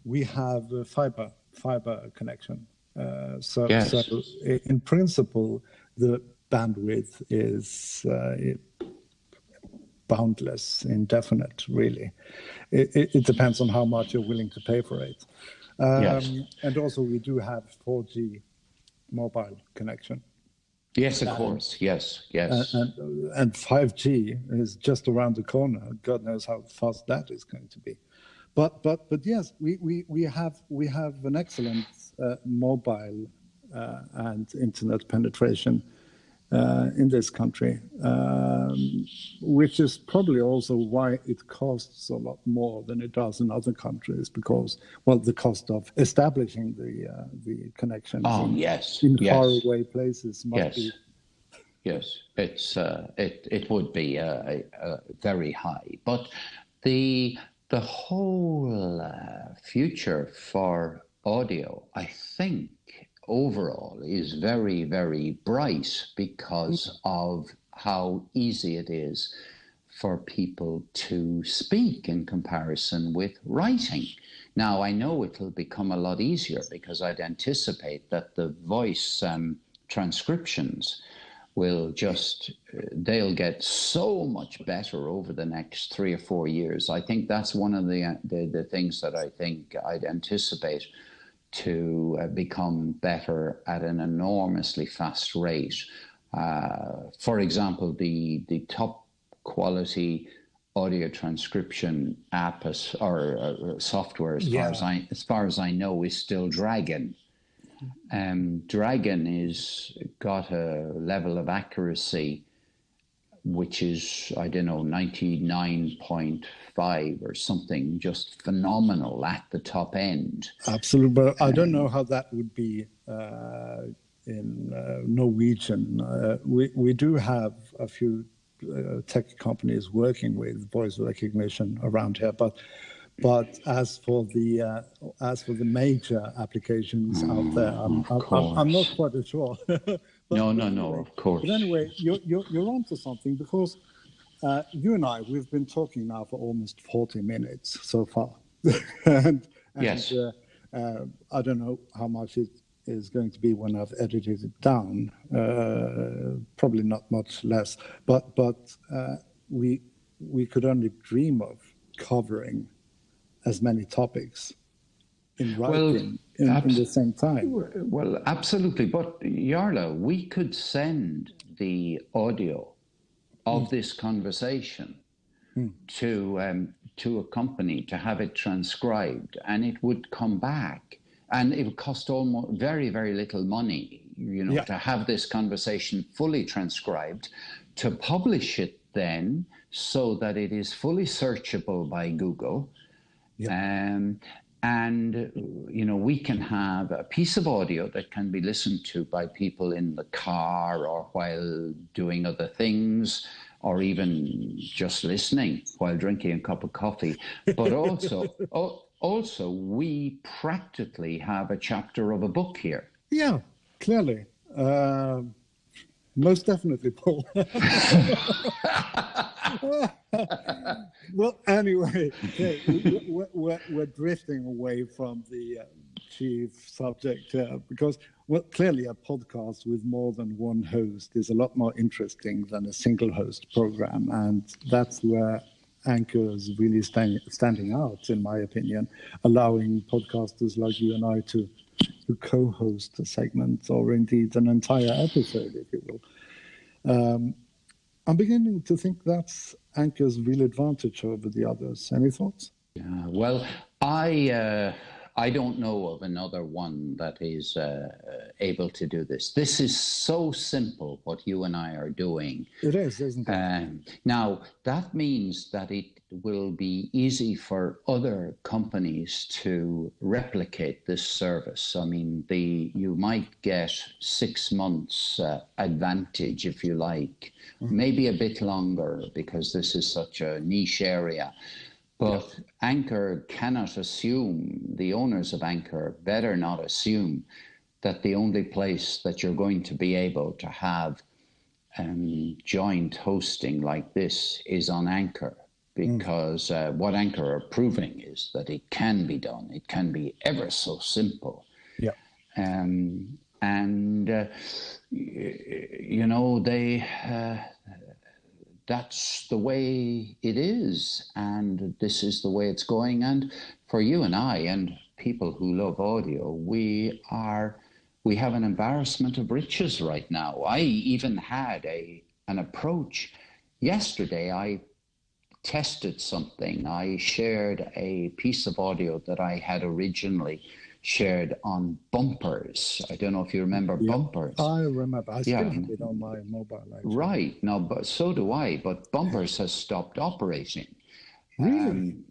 we have a fiber fiber connection. Uh, so, Yes. so in principle, the bandwidth is uh, it- boundless, indefinite, really. It, it, it depends on how much you're willing to pay for it. Um, Yes. And also, we do have 4G mobile connection. Yes, of course. Yes, yes. Uh, and, and 5G is just around the corner. God knows how fast that is going to be. But but but yes, we, we, we have we have an excellent uh, mobile uh, and internet penetration uh, in this country, um, which is probably also why it costs a lot more than it does in other countries. Because well, the cost of establishing the uh, the connections Oh, in, yes, in yes. faraway places must Yes. be Yes, it's uh, it it would be uh, uh, very high, but the the whole uh, future for audio, I think, overall is very very bright because of how easy it is for people to speak in comparison with writing. Now, I know it'll become a lot easier because I'd anticipate that the voice um, transcriptions will just, uh, they'll get so much better over the next three or four years. I think that's one of the, uh, the, the things that I think I'd anticipate to uh, become better at an enormously fast rate. Uh, for example, the, the top quality audio transcription app as, or uh, software, as Yeah. far as I as far as I know, is still Dragon. Um, Dragon is got a level of accuracy which is I don't know ninety nine point five or something, just phenomenal at the top end. Absolutely, but I don't know how that would be uh, in uh, Norwegian. Uh, we we do have a few uh, tech companies working with voice recognition around here, but but as for the uh, as for the major applications out there, I'm, I'm, I'm, not quite sure. <laughs> No, no, no, of course. But anyway, you're, you're, you're onto something because uh, you and I, we've been talking now for almost 40 minutes so far. <laughs> and, and Yes. uh, uh, I don't know how much it is going to be when I've edited it down. Uh, probably not much less. But, but uh, we, we could only dream of covering as many topics in writing in, in abs- the same time. Well, absolutely. But Jarle, we could send the audio of this conversation to um, to a company to have it transcribed, and it would come back, and it would cost almost very very little money, you know, Yeah. to have this conversation fully transcribed, to publish it then so that it is fully searchable by Google. Um, and you know we can have a piece of audio that can be listened to by people in the car or while doing other things or even just listening while drinking a cup of coffee. But also <laughs> also we practically have a chapter of a book here. Yeah clearly. Uh, most definitely paul <laughs> well, anyway, okay, we're, we're, we're, drifting away from the uh, chief subject uh, because, well, clearly a podcast with more than one host is a lot more interesting than a single host program. And that's where Anchor is really stand, standing out, in my opinion, allowing podcasters like you and I to, to co host a segment or indeed an entire episode, if you will. Um, I'm beginning to think that's Anchor's real advantage over the others. Any thoughts? Yeah, well, I uh, I don't know of another one that is uh, able to do this. This is so simple what you and I are doing. It is, isn't it? Um, now, that means that it will be easy for other companies to replicate this service. I mean, the you might get six months uh, advantage, if you like, mm-hmm. maybe a bit longer because this is such a niche area. But yes. Anchor cannot assume, the owners of Anchor better not assume that the only place that you're going to be able to have um, joint hosting like this is on Anchor. Mm. Because mm. uh, what Anchor are proving is that it can be done. It can be ever so simple. Yeah. Um, and uh, you know they uh, that's the way it is, and this is the way it's going. And for you and I, and people who love audio, we are we have an embarrassment of riches right now. I even had a an approach yesterday. I tested something. I shared a piece of audio that I had originally shared on bumpers. I don't know if you remember yeah, bumpers. I remember. I still have it on my mobile. Actually. Right. No, but so do I. But bumpers has stopped operating. Really? Um,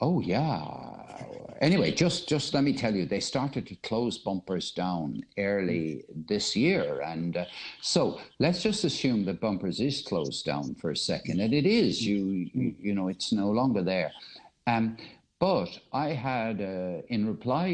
oh yeah. Anyway, just just let me tell you, they started to close bumpers down early this year, and uh, so let's just assume that bumpers is closed down for a second, and it is. You you, you know, it's no longer there. Um, but I had, uh, in reply,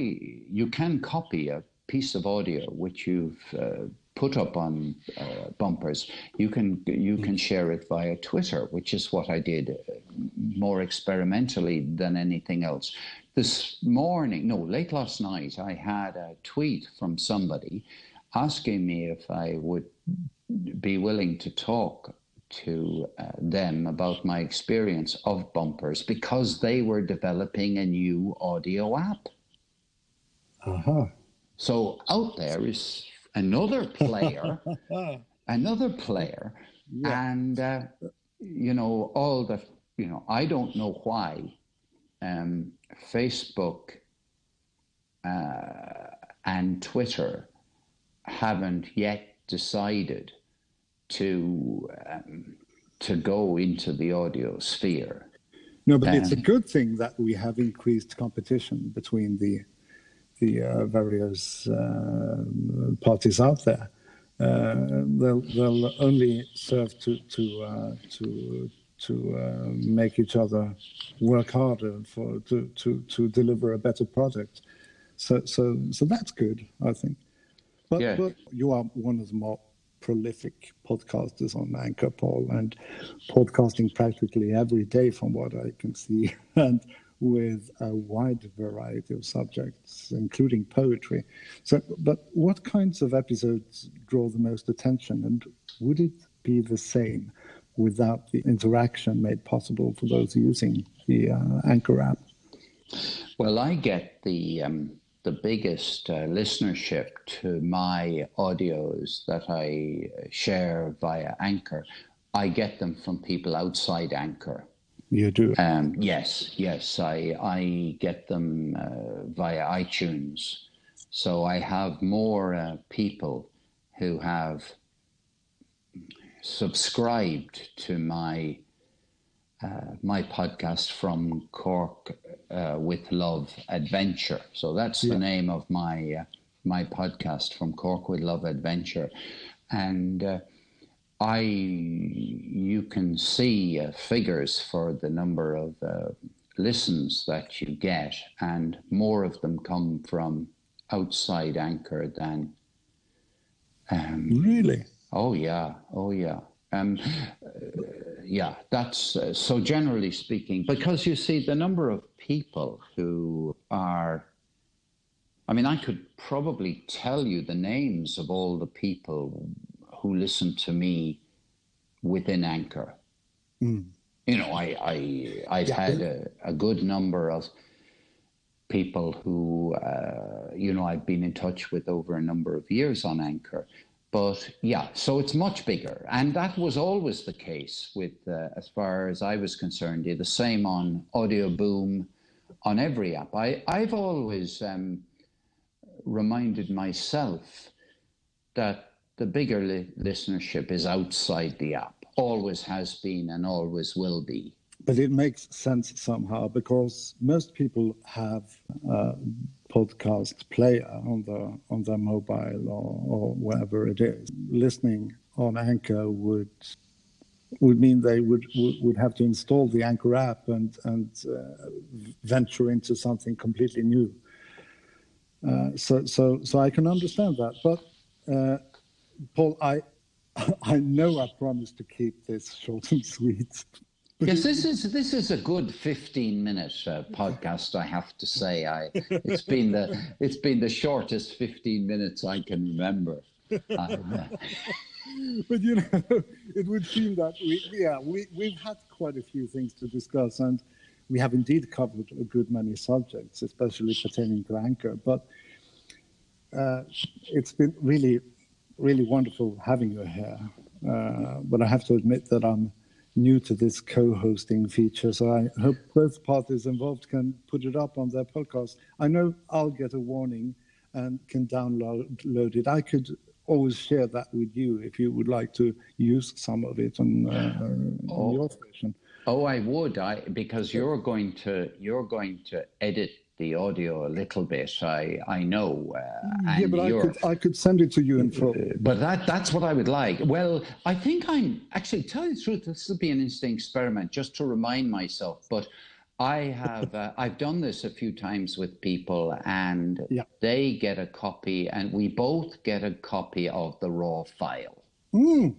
you can copy a piece of audio which you've uh, put up on uh, bumpers. You can you can share it via Twitter, which is what I did uh, more experimentally than anything else. This morning, no, late last night, I had a tweet from somebody asking me if I would be willing to talk to uh, them about my experience of bumpers because they were developing a new audio app. Uh-huh. So out there is another player, <laughs> another player, yeah. and uh, you know all the you know I don't know why um, Facebook uh, and Twitter haven't yet decided to um, to go into the audio sphere. No, but it's a good thing that we have increased competition between the the uh, various uh, parties out there. Uh, they'll they'll only serve to to uh, to to uh, make each other work harder for to, to to deliver a better product. So so so that's good, I think. But, yeah. but you are one of the more prolific podcasters on Anchor, Paul, and podcasting practically every day from what I can see, <laughs> and with a wide variety of subjects, including poetry. So, but what kinds of episodes draw the most attention, and would it be the same without the interaction made possible for those using the uh, Anchor app? Well, I get the um, the biggest uh, listenership to my audios that I share via Anchor, I get them from people outside Anchor. You do? Um, yes, yes. I, I get them uh, via iTunes. So I have more uh, people who have subscribed to my uh, my podcast from Cork uh, with Love Adventure. So that's the name of my uh, my podcast from Cork with Love Adventure, and uh, I you can see uh, figures for the number of uh, listens that you get, and more of them come from outside Anchor than. Um, Really? Oh yeah, oh yeah. Um, yeah, that's uh, so. Generally speaking, because you see the number of people who are. I mean, I could probably tell you the names of all the people who listen to me within Anchor. Mm. You know, I, I I've Yeah. had a, a good number of people who uh, you know I've been in touch with over a number of years on Anchor. But yeah, so it's much bigger, and that was always the case with, uh, as far as I was concerned. The same on Audio Boom, on every app. I I've always um, reminded myself that the bigger li- listenership is outside the app. Always has been and always will be. But it makes sense somehow because most people have a podcast player on the on their mobile or, or wherever it is. Listening on Anchor would would mean they would would, have to install the Anchor app and and uh, venture into something completely new. Uh, so so so I can understand that, but uh, Paul, I <laughs> I know I promised to keep this short and sweet. Yes, this is this is a good fifteen minute uh, podcast. I have to say, I it's been the it's been the shortest fifteen minutes I can remember. Uh, <laughs> but you know, it would seem that we, yeah, we, we've had quite a few things to discuss, and we have indeed covered a good many subjects, especially pertaining to Anchor. But uh, it's been really, really wonderful having you here. Uh, but I have to admit that I'm new to this co-hosting feature, so I hope both parties involved can put it up on their podcast. I know I'll get a warning and can download it. I could always share that with you if you would like to use some of it on, uh, on your station. oh, I would. I because you're going to you're going to edit the audio a little bit. I I know. Uh, and yeah, but I could I could send it to you in full. But that that's what I would like. Well, I think I'm actually tell you the truth. This will be an interesting experiment, just to remind myself. But I have uh, I've done this a few times with people, and they get a copy, and we both get a copy of the raw file. Mm,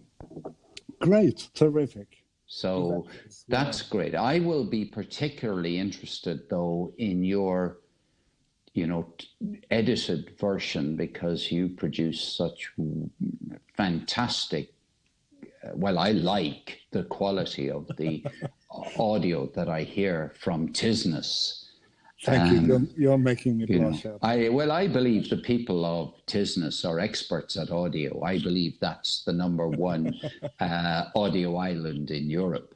great, terrific. So that's great. I will be particularly interested, though, in your, you know, t- edited version because you produce such fantastic. uh, Well, I like the quality of the <laughs> audio that I hear from Tysnes. Thank Um, you. You're, you're making me you know, blush. up. I well, I believe the people of Tysnes are experts at audio. I believe that's the number one <laughs> uh, audio island in Europe.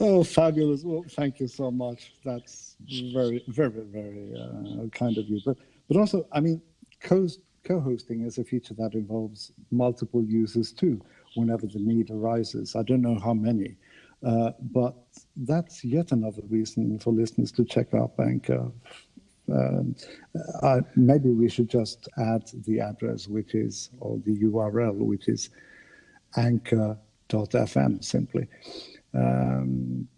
Oh, fabulous! Well, thank you so much. That's very, very, very uh, kind of you. But, but also, I mean, co- co-hosting is a feature that involves multiple users too, whenever the need arises. I don't know how many, uh, but that's yet another reason for listeners to check out Anchor. Um, I, maybe we should just add the address, which is, or the URL, which is anchor.fm simply. Um,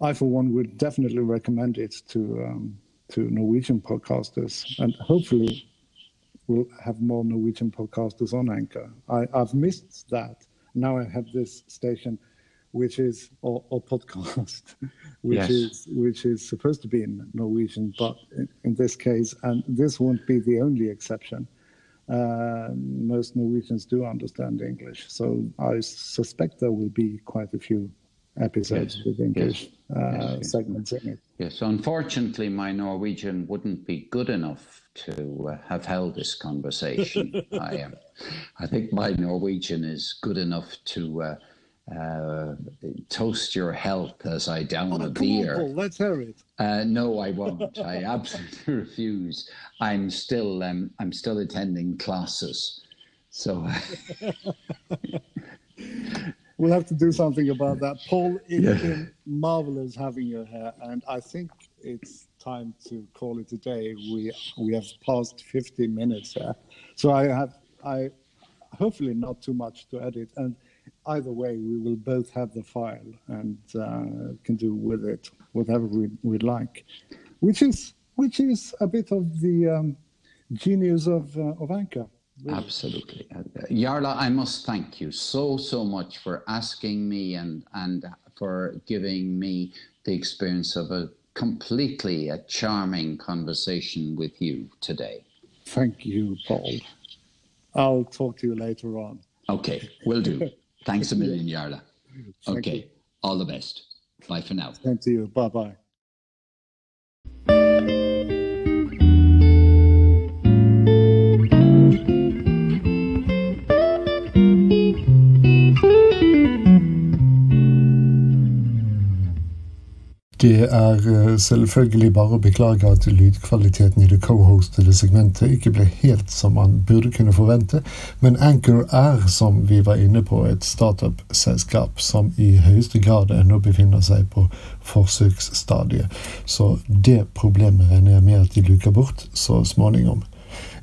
I, for one, would definitely recommend it to um, to Norwegian podcasters, and hopefully, we'll have more Norwegian podcasters on Anchor. I, I've missed that. Now I have this station, which is or, or podcast, <laughs> which Yes. is which is supposed to be in Norwegian, but in, in this case, and this won't be the only exception. Uh, most Norwegians do understand English, so I suspect there will be quite a few episodes Yes, with English uh, yes, yes. segments in it. Yes, unfortunately, my Norwegian wouldn't be good enough to uh, have held this conversation. <laughs> I am. I think my Norwegian is good enough to uh, toast your health as I down a Come on, beer. Paul, let's hear it. Uh, no, I won't. I <laughs> absolutely refuse. I'm still um, I'm still attending classes, so <laughs> we'll have to do something about that. Paul, it's Yeah. been marvelous having you here, and I think it's time to call it a day. We we have passed 50 minutes here, so I have I hopefully not too much to edit, and either way, we will both have the file and uh, can do with it whatever we would like, which is which is a bit of the um, genius of uh, of Anchor. really. Absolutely. Uh, Jarle, I must thank you so, so much for asking me and, and for giving me the experience of a completely a charming conversation with you today. Thank you, Paul. I'll talk to you later on. Okay, will do. <laughs> Thanks a million, Jarle. Thank Okay, you. all the best. Bye for now. To you. Bye bye. Det er eh, selvfølgelig bare å beklage at lydkvaliteten i det co-hostede segmentet ikke ble helt som man burde kunne forvente, men Anchor er, som vi var inne på, et startup-selskap som i høyeste grad ennå befinner seg på forsøksstadiet. Så det problemet regner jeg med at de luker bort så småningom.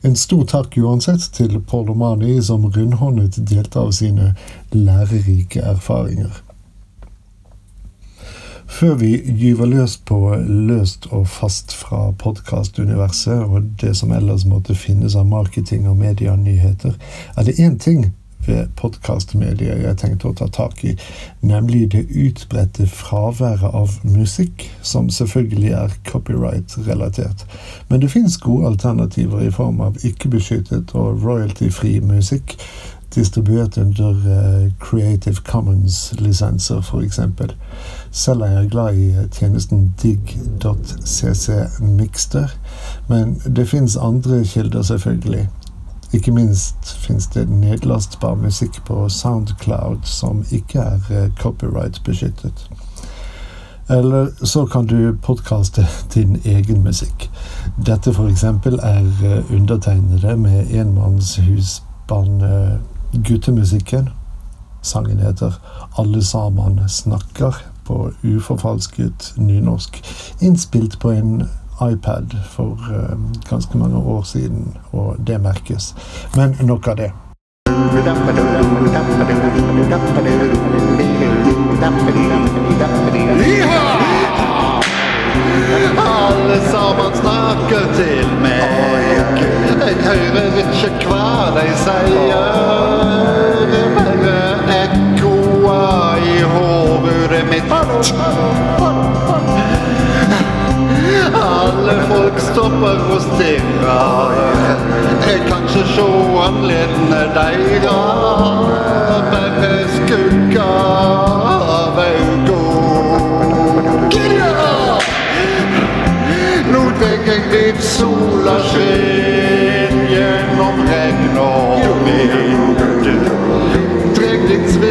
En stor takk uansett til Paul Romani, som rundhåndet delte av sine lærerike erfaringer. Før vi gyver løs på løst og fast fra podkastuniverset og det som ellers måtte finnes av marketing og medianyheter, er det én ting ved podkastmediet jeg tenkte å ta tak i, nemlig det utbredte fraværet av musikk, som selvfølgelig er copyright-relatert. Men det fins gode alternativer i form av ikke-beskyttet og royalty-fri musikk, distribuert under eh, Creative Commons-lisenser, f.eks. Selv er jeg glad i eh, tjenesten dig.cc Mixter, men det fins andre kilder, selvfølgelig. Ikke minst fins det nedlastbar musikk på Soundcloud som ikke er eh, copyright-beskyttet. Eller så kan du podkaste <laughs> din egen musikk. Dette f.eks. er undertegnede med enmannshusband Guttemusikken. Sangen heter 'Alle sammen snakker' på uforfalsket nynorsk. Innspilt på en iPad for eh, ganske mange år siden, og det merkes. Men nok av det. Alle sammen snakker til meg. Jeg hører ikke hva de sier. Alle folk stopper og stirrer. Jeg kan ikke se anledene deres. Bare skugger av øynene. Nå drar jeg dit sola skin gjennom regn og vind. Svære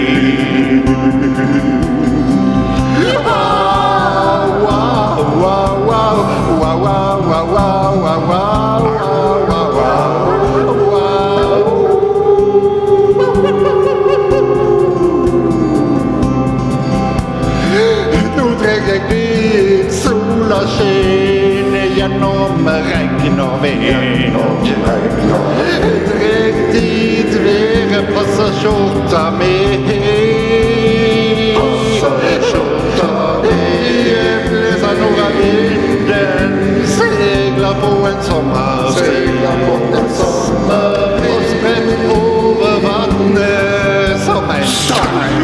kommer regn og vind. Et riktig vær passer skjorta mi. Øyeblikket av nordavinden seiler på en sommerstid. Og spredt over vannet som en stein.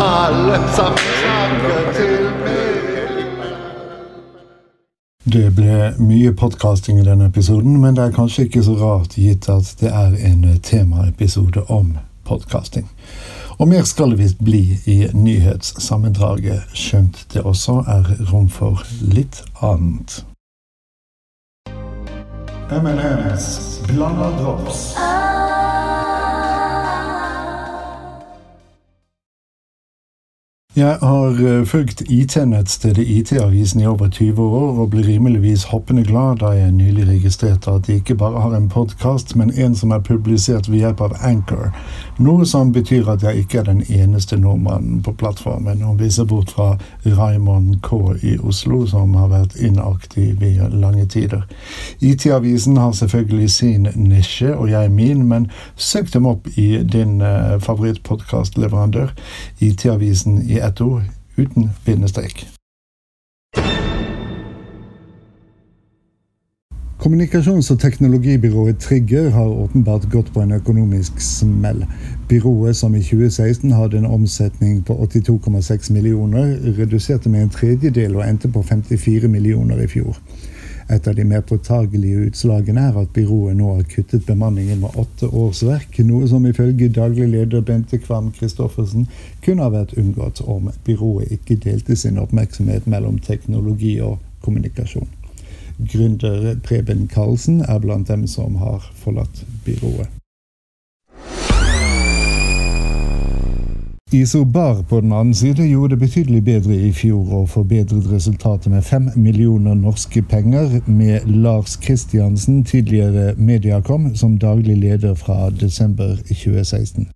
Alle sammen Det ble mye podkasting i denne episoden, men det er kanskje ikke så rart gitt at det er en temaepisode om podkasting. Og mer skal det visst bli i nyhetssammendraget, skjønt det også er rom for litt annet. MNMs blanda drops. Jeg har uh, fulgt IT-nett til det IT-avisen i over 20 år, og ble rimeligvis hoppende glad da jeg nylig registrerte at de ikke bare har en podkast, men en som er publisert ved hjelp av Anchor, noe som betyr at jeg ikke er den eneste nordmannen på plattformen, og viser bort fra Raymond K. i Oslo, som har vært inaktiv i lange tider. IT-avisen har selvfølgelig sin nisje, og jeg min, men søk dem opp i din uh, favorittpodkastleverandør, IT-avisen i ett ord, uten bindestrek. Kommunikasjons- og teknologibyrået Trigger har åpenbart gått på en økonomisk smell. Byrået, som i 2016 hadde en omsetning på 82,6 millioner, reduserte med en tredjedel og endte på 54 millioner i fjor. Et av de mer påtagelige utslagene er at byrået nå har kuttet bemanningen med åtte årsverk, noe som ifølge daglig leder Bente Kvam Christoffersen kunne ha vært unngått om byrået ikke delte sin oppmerksomhet mellom teknologi og kommunikasjon. Gründer Preben Karlsen er blant dem som har forlatt byrået. Isobar på den annen side gjorde det betydelig bedre i fjor og forbedret resultatet med fem millioner norske penger, med Lars Kristiansen, tidligere Mediacom, som daglig leder fra desember 2016.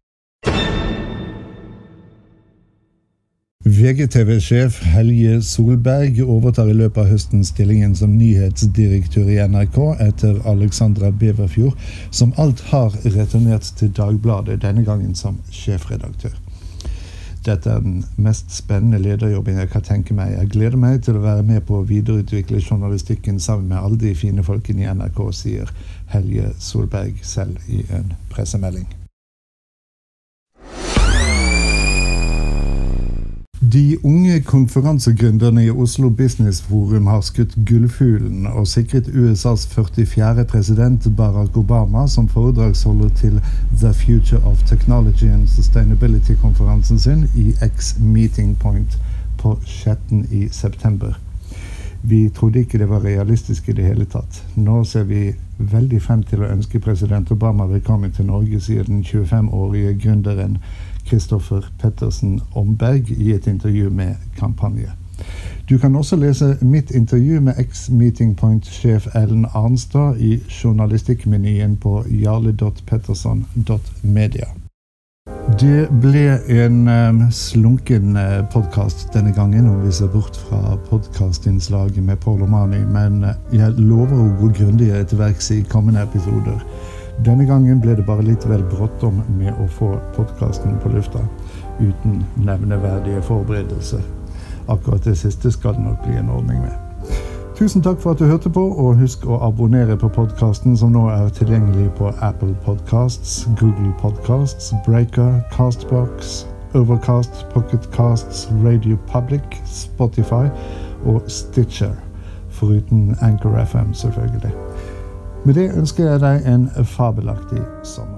VGTV-sjef Helje Solberg overtar i løpet av høsten stillingen som nyhetsdirektør i NRK etter Alexandra Beverfjord, som alt har returnert til Dagbladet, denne gangen som sjefredaktør. Dette er den mest spennende lederjobben jeg kan tenke meg. Jeg gleder meg til å være med på å videreutvikle journalistikken sammen med alle de fine folkene i NRK, sier Helje Solberg selv i en pressemelding. De unge konferansegründerne i Oslo Business Forum har skutt gullfuglen og sikret USAs 44. president Barack Obama som foredragsholder til The Future of Technology and Sustainability-konferansen sin i X Meeting Point på 16. i september. Vi trodde ikke det var realistisk i det hele tatt. Nå ser vi veldig frem til å ønske president Obama velkommen til Norge, sier den 25-årige gründeren Kristoffer Pettersen Omberg i et intervju med Kampanje. Du kan også lese mitt intervju med eks-Meeting Point-sjef Ellen Arnstad i journalistikkmenyen på jarle.petterson.media. Det ble en um, slunken uh, podkast denne gangen, om vi ser bort fra podkastinnslaget med Paul Omani, men uh, jeg lover å gå grundigere til verks i kommende episoder. Denne gangen ble det bare litt vel bråttom med å få podkasten på lufta uten nevneverdige forberedelser. Akkurat det siste skal det nok bli en ordning med. Tusen takk for at du hørte på, og husk å abonnere på podkasten, som nå er tilgjengelig på Apple Podcasts, Google Podcasts, Breaker, Castbox, Overcast, Pocketcasts, Radio Public, Spotify og Stitcher. Foruten Anchor FM, selvfølgelig. Med det ønsker jeg deg en fabelaktig sommer.